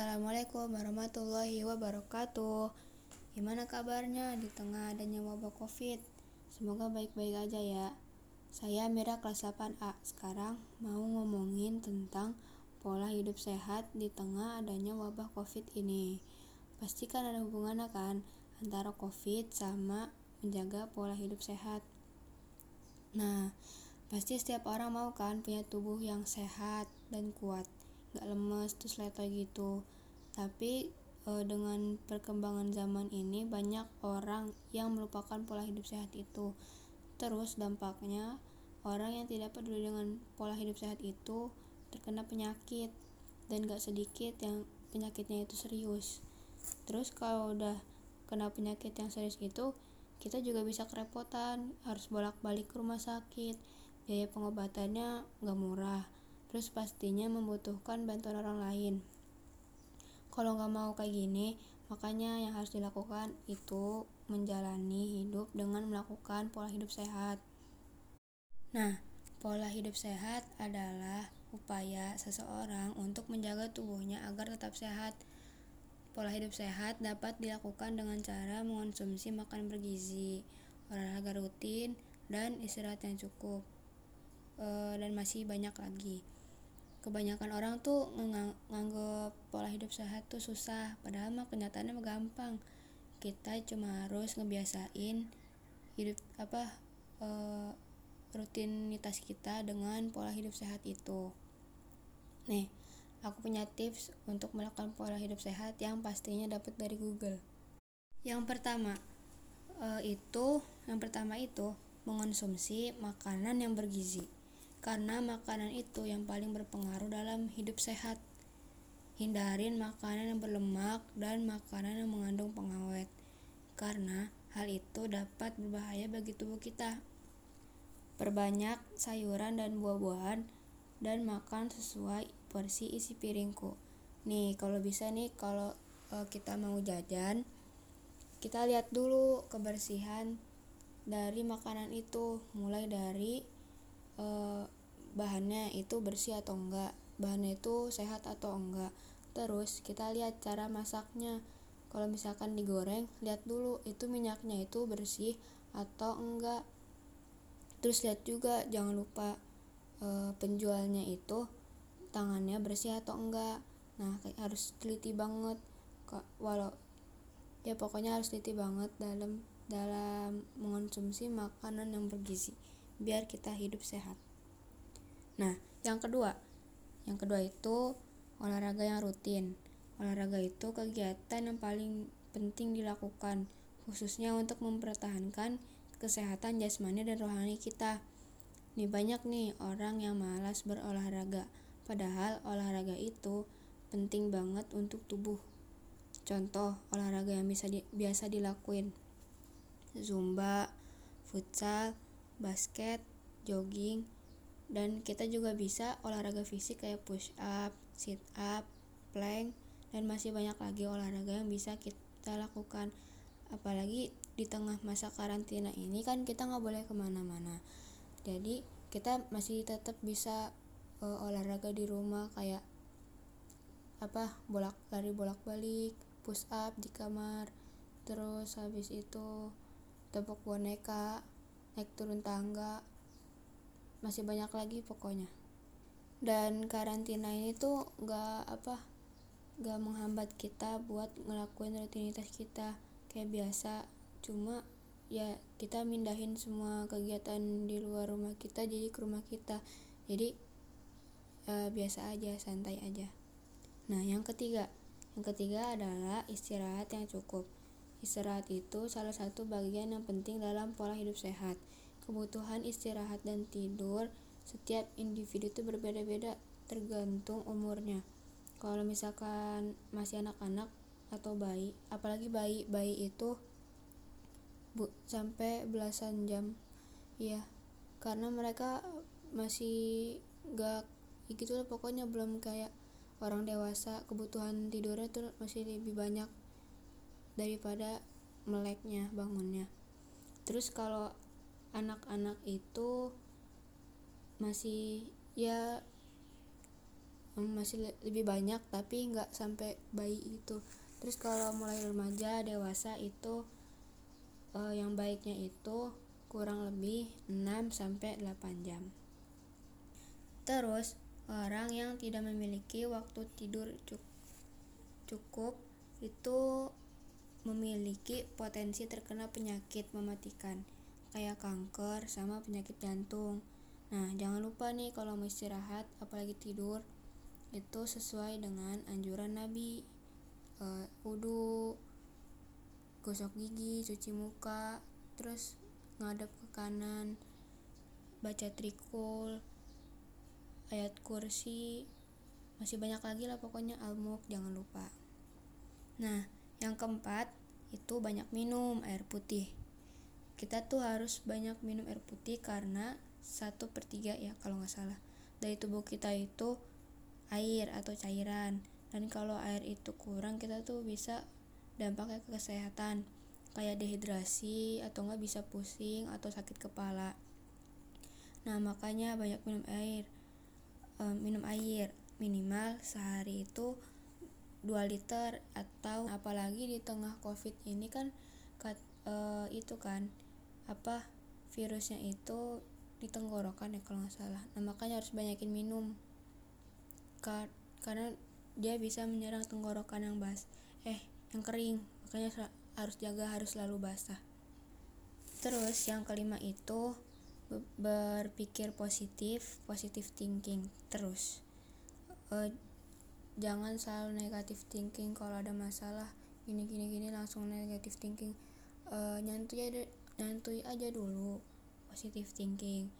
Assalamualaikum warahmatullahi wabarakatuh. Gimana kabarnya di tengah adanya wabah Covid? Semoga baik-baik aja ya. Saya Mira kelas 8A. Sekarang mau ngomongin tentang pola hidup sehat di tengah adanya wabah Covid ini. Pasti kan ada hubungannya kan antara Covid sama menjaga pola hidup sehat. Nah, pasti setiap orang mau kan punya tubuh yang sehat dan kuat nggak lemes terus letoy gitu. Tapi e, dengan perkembangan zaman ini banyak orang yang melupakan pola hidup sehat itu. Terus dampaknya orang yang tidak peduli dengan pola hidup sehat itu terkena penyakit. Dan gak sedikit yang penyakitnya itu serius. Terus kalau udah kena penyakit yang serius itu kita juga bisa kerepotan harus bolak-balik ke rumah sakit. Biaya pengobatannya gak murah terus pastinya membutuhkan bantuan orang lain. Kalau nggak mau kayak gini makanya yang harus dilakukan itu menjalani hidup dengan melakukan pola hidup sehat. Nah pola hidup sehat adalah upaya seseorang untuk menjaga tubuhnya agar tetap sehat. Pola hidup sehat dapat dilakukan dengan cara mengonsumsi makanan bergizi, olahraga rutin, dan istirahat yang cukup. E, dan masih banyak lagi kebanyakan orang tuh nganggep pola hidup sehat tuh susah padahal mah kenyataannya mah gampang. Kita cuma harus ngebiasain hidup apa e, rutinitas kita dengan pola hidup sehat itu. Nih aku punya tips untuk melakukan pola hidup sehat yang pastinya dapat dari Google. Yang pertama e, itu yang pertama itu mengonsumsi makanan yang bergizi karena makanan itu yang paling berpengaruh dalam hidup sehat. Hindarin makanan yang berlemak dan makanan yang mengandung pengawet, karena hal itu dapat berbahaya bagi tubuh kita. Perbanyak sayuran dan buah-buahan dan makan sesuai porsi isi piringku. Nih, kalau bisa nih kalau e, kita mau jajan, kita lihat dulu kebersihan dari makanan itu, mulai dari e, bahannya itu bersih atau enggak bahannya itu sehat atau enggak. Terus kita lihat cara masaknya. Kalau misalkan digoreng lihat dulu itu minyaknya itu bersih atau enggak. Terus lihat juga jangan lupa e, penjualnya itu tangannya bersih atau enggak. Nah harus teliti banget kok walau ya pokoknya harus teliti banget dalam dalam mengonsumsi makanan yang bergizi biar kita hidup sehat Nah, yang kedua, yang kedua itu olahraga yang rutin. Olahraga itu kegiatan yang paling penting dilakukan, khususnya untuk mempertahankan kesehatan jasmani dan rohani kita. Nih banyak nih orang yang malas berolahraga, padahal olahraga itu penting banget untuk tubuh. Contoh olahraga yang bisa di, biasa dilakuin. Zumba, futsal, basket, jogging, dan kita juga bisa olahraga fisik kayak push up, sit up, plank dan masih banyak lagi olahraga yang bisa kita lakukan. Apalagi di tengah masa karantina ini kan kita nggak boleh ke mana-mana. Jadi kita masih tetap bisa uh, olahraga di rumah kayak apa bolak lari bolak balik push up di kamar terus habis itu tepuk boneka naik turun tangga. Masih banyak lagi pokoknya. Dan karantina ini tuh gak apa gak menghambat kita buat ngelakuin rutinitas kita kayak biasa. Cuma ya kita mindahin semua kegiatan di luar rumah kita jadi ke rumah kita. Jadi uh, biasa aja santai aja. Nah yang ketiga. Yang ketiga adalah istirahat yang cukup istirahat itu salah satu bagian yang penting dalam pola hidup sehat. Kebutuhan istirahat dan tidur setiap individu itu berbeda-beda tergantung umurnya. Kalau misalkan masih anak-anak atau bayi apalagi bayi bayi itu bu sampai belasan jam. Ya karena mereka masih gak ya gitu lah pokoknya belum kayak orang dewasa kebutuhan tidurnya tuh masih lebih banyak daripada meleknya bangunnya. Terus kalau anak-anak itu masih ya masih lebih banyak tapi nggak sampai bayi itu. Terus kalau mulai remaja dewasa itu uh, yang baiknya itu kurang lebih 6 sampai 8 jam. Terus orang yang tidak memiliki waktu tidur cukup itu memiliki potensi terkena penyakit mematikan kayak kanker sama penyakit jantung. Nah jangan lupa nih kalau mau istirahat apalagi tidur itu sesuai dengan anjuran Nabi. Uh, wudhu gosok gigi cuci muka terus ngadep ke kanan baca trikul ayat kursi masih banyak lagi lah pokoknya almuk jangan lupa. Nah yang keempat itu banyak minum air putih. Kita tuh harus banyak minum air putih karena satu per tiga ya kalau nggak salah. Dari tubuh kita itu air atau cairan. Dan kalau air itu kurang kita tuh bisa dampaknya ke kesehatan. Kayak dehidrasi atau nggak bisa pusing atau sakit kepala. Nah makanya banyak minum air e, minum air. Minimal sehari itu 2 liter atau apalagi di tengah covid ini kan kat, e, itu kan apa virusnya itu di tenggorokan ya kalau nggak salah. Nah makanya harus banyakin minum. Karena dia bisa menyerang tenggorokan yang bas eh yang kering. Makanya harus jaga harus selalu basah. Terus yang kelima itu berpikir positif positif thinking terus. Uh, jangan selalu negatif thinking kalau ada masalah. Gini gini gini langsung negatif thinking. Uh, nyantui aja nyantui aja dulu positif thinking.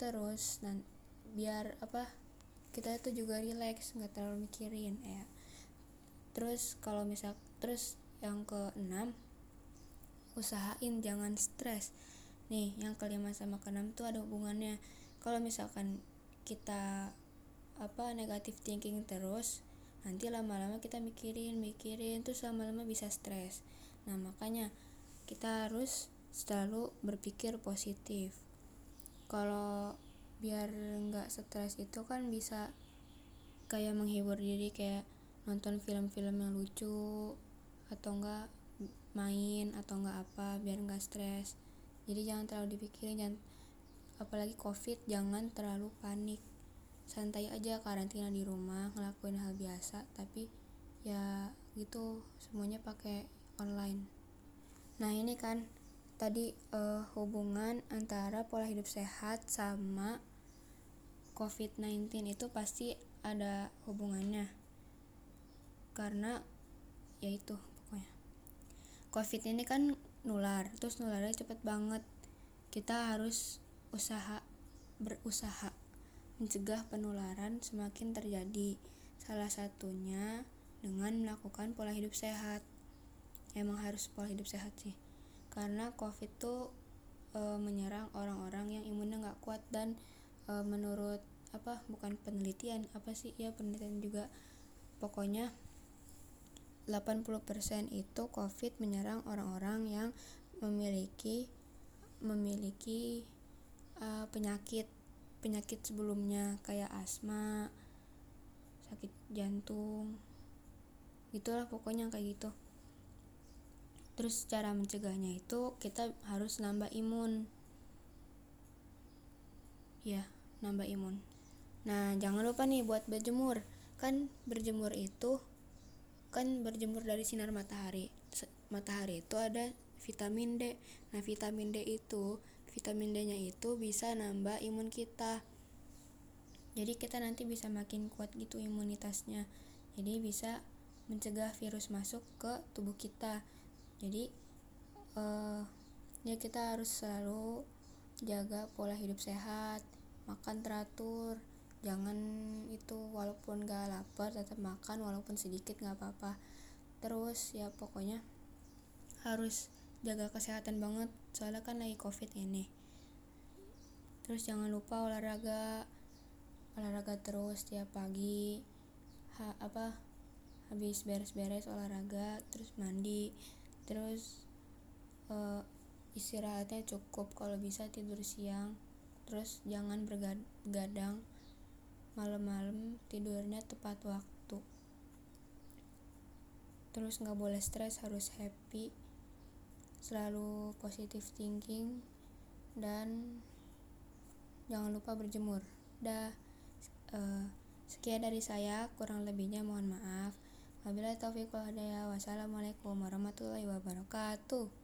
Terus dan biar apa kita itu juga relax nggak terlalu mikirin ya. Terus kalau misal terus yang keenam usahain jangan stres. Nih yang kelima sama keenam tuh ada hubungannya. Kalau misalkan kita apa negatif thinking terus nanti lama-lama kita mikirin mikirin terus lama-lama bisa stres. Nah makanya kita harus selalu berpikir positif. Kalau biar nggak stres itu kan bisa kayak menghibur diri kayak nonton film-film yang lucu atau enggak main atau enggak apa biar nggak stres. Jadi jangan terlalu dipikirin jangan apalagi covid jangan terlalu panik santai aja karantina di rumah ngelakuin hal biasa tapi ya gitu semuanya pakai online. Nah ini kan tadi uh, hubungan antara pola hidup sehat sama COVID-19 itu pasti ada hubungannya. Karena yaitu pokoknya. COVID ini kan nular terus nularnya cepet banget. Kita harus usaha berusaha mencegah penularan semakin terjadi salah satunya dengan melakukan pola hidup sehat. Emang harus pola hidup sehat sih karena covid tuh e, menyerang orang-orang yang imunnya nggak kuat dan e, menurut apa bukan penelitian apa sih ya penelitian juga. Pokoknya 80% itu covid menyerang orang-orang yang memiliki memiliki uh, penyakit penyakit sebelumnya kayak asma sakit jantung gitulah pokoknya kayak gitu. Terus cara mencegahnya itu kita harus nambah imun. Ya nambah imun. Nah jangan lupa nih buat berjemur. Kan berjemur itu kan berjemur dari sinar matahari. Matahari itu ada vitamin D. Nah vitamin D itu vitamin D nya itu bisa nambah imun kita. Jadi kita nanti bisa makin kuat gitu imunitasnya. Jadi bisa mencegah virus masuk ke tubuh kita. Jadi uh, ya kita harus selalu jaga pola hidup sehat makan teratur jangan itu walaupun gak lapar tetap makan walaupun sedikit nggak apa-apa. Terus ya pokoknya harus jaga kesehatan banget soalnya kan lagi covid ini. Terus jangan lupa olahraga olahraga terus tiap pagi. Ha, apa habis beres-beres olahraga terus mandi terus uh, istirahatnya cukup kalau bisa tidur siang. Terus jangan bergadang malam-malam tidurnya tepat waktu. Terus nggak boleh stres harus happy selalu positive thinking dan jangan lupa berjemur. Dah uh, sekian dari saya kurang lebihnya mohon maaf. Wabillahi taufiq wassalamualaikum warahmatullahi wabarakatuh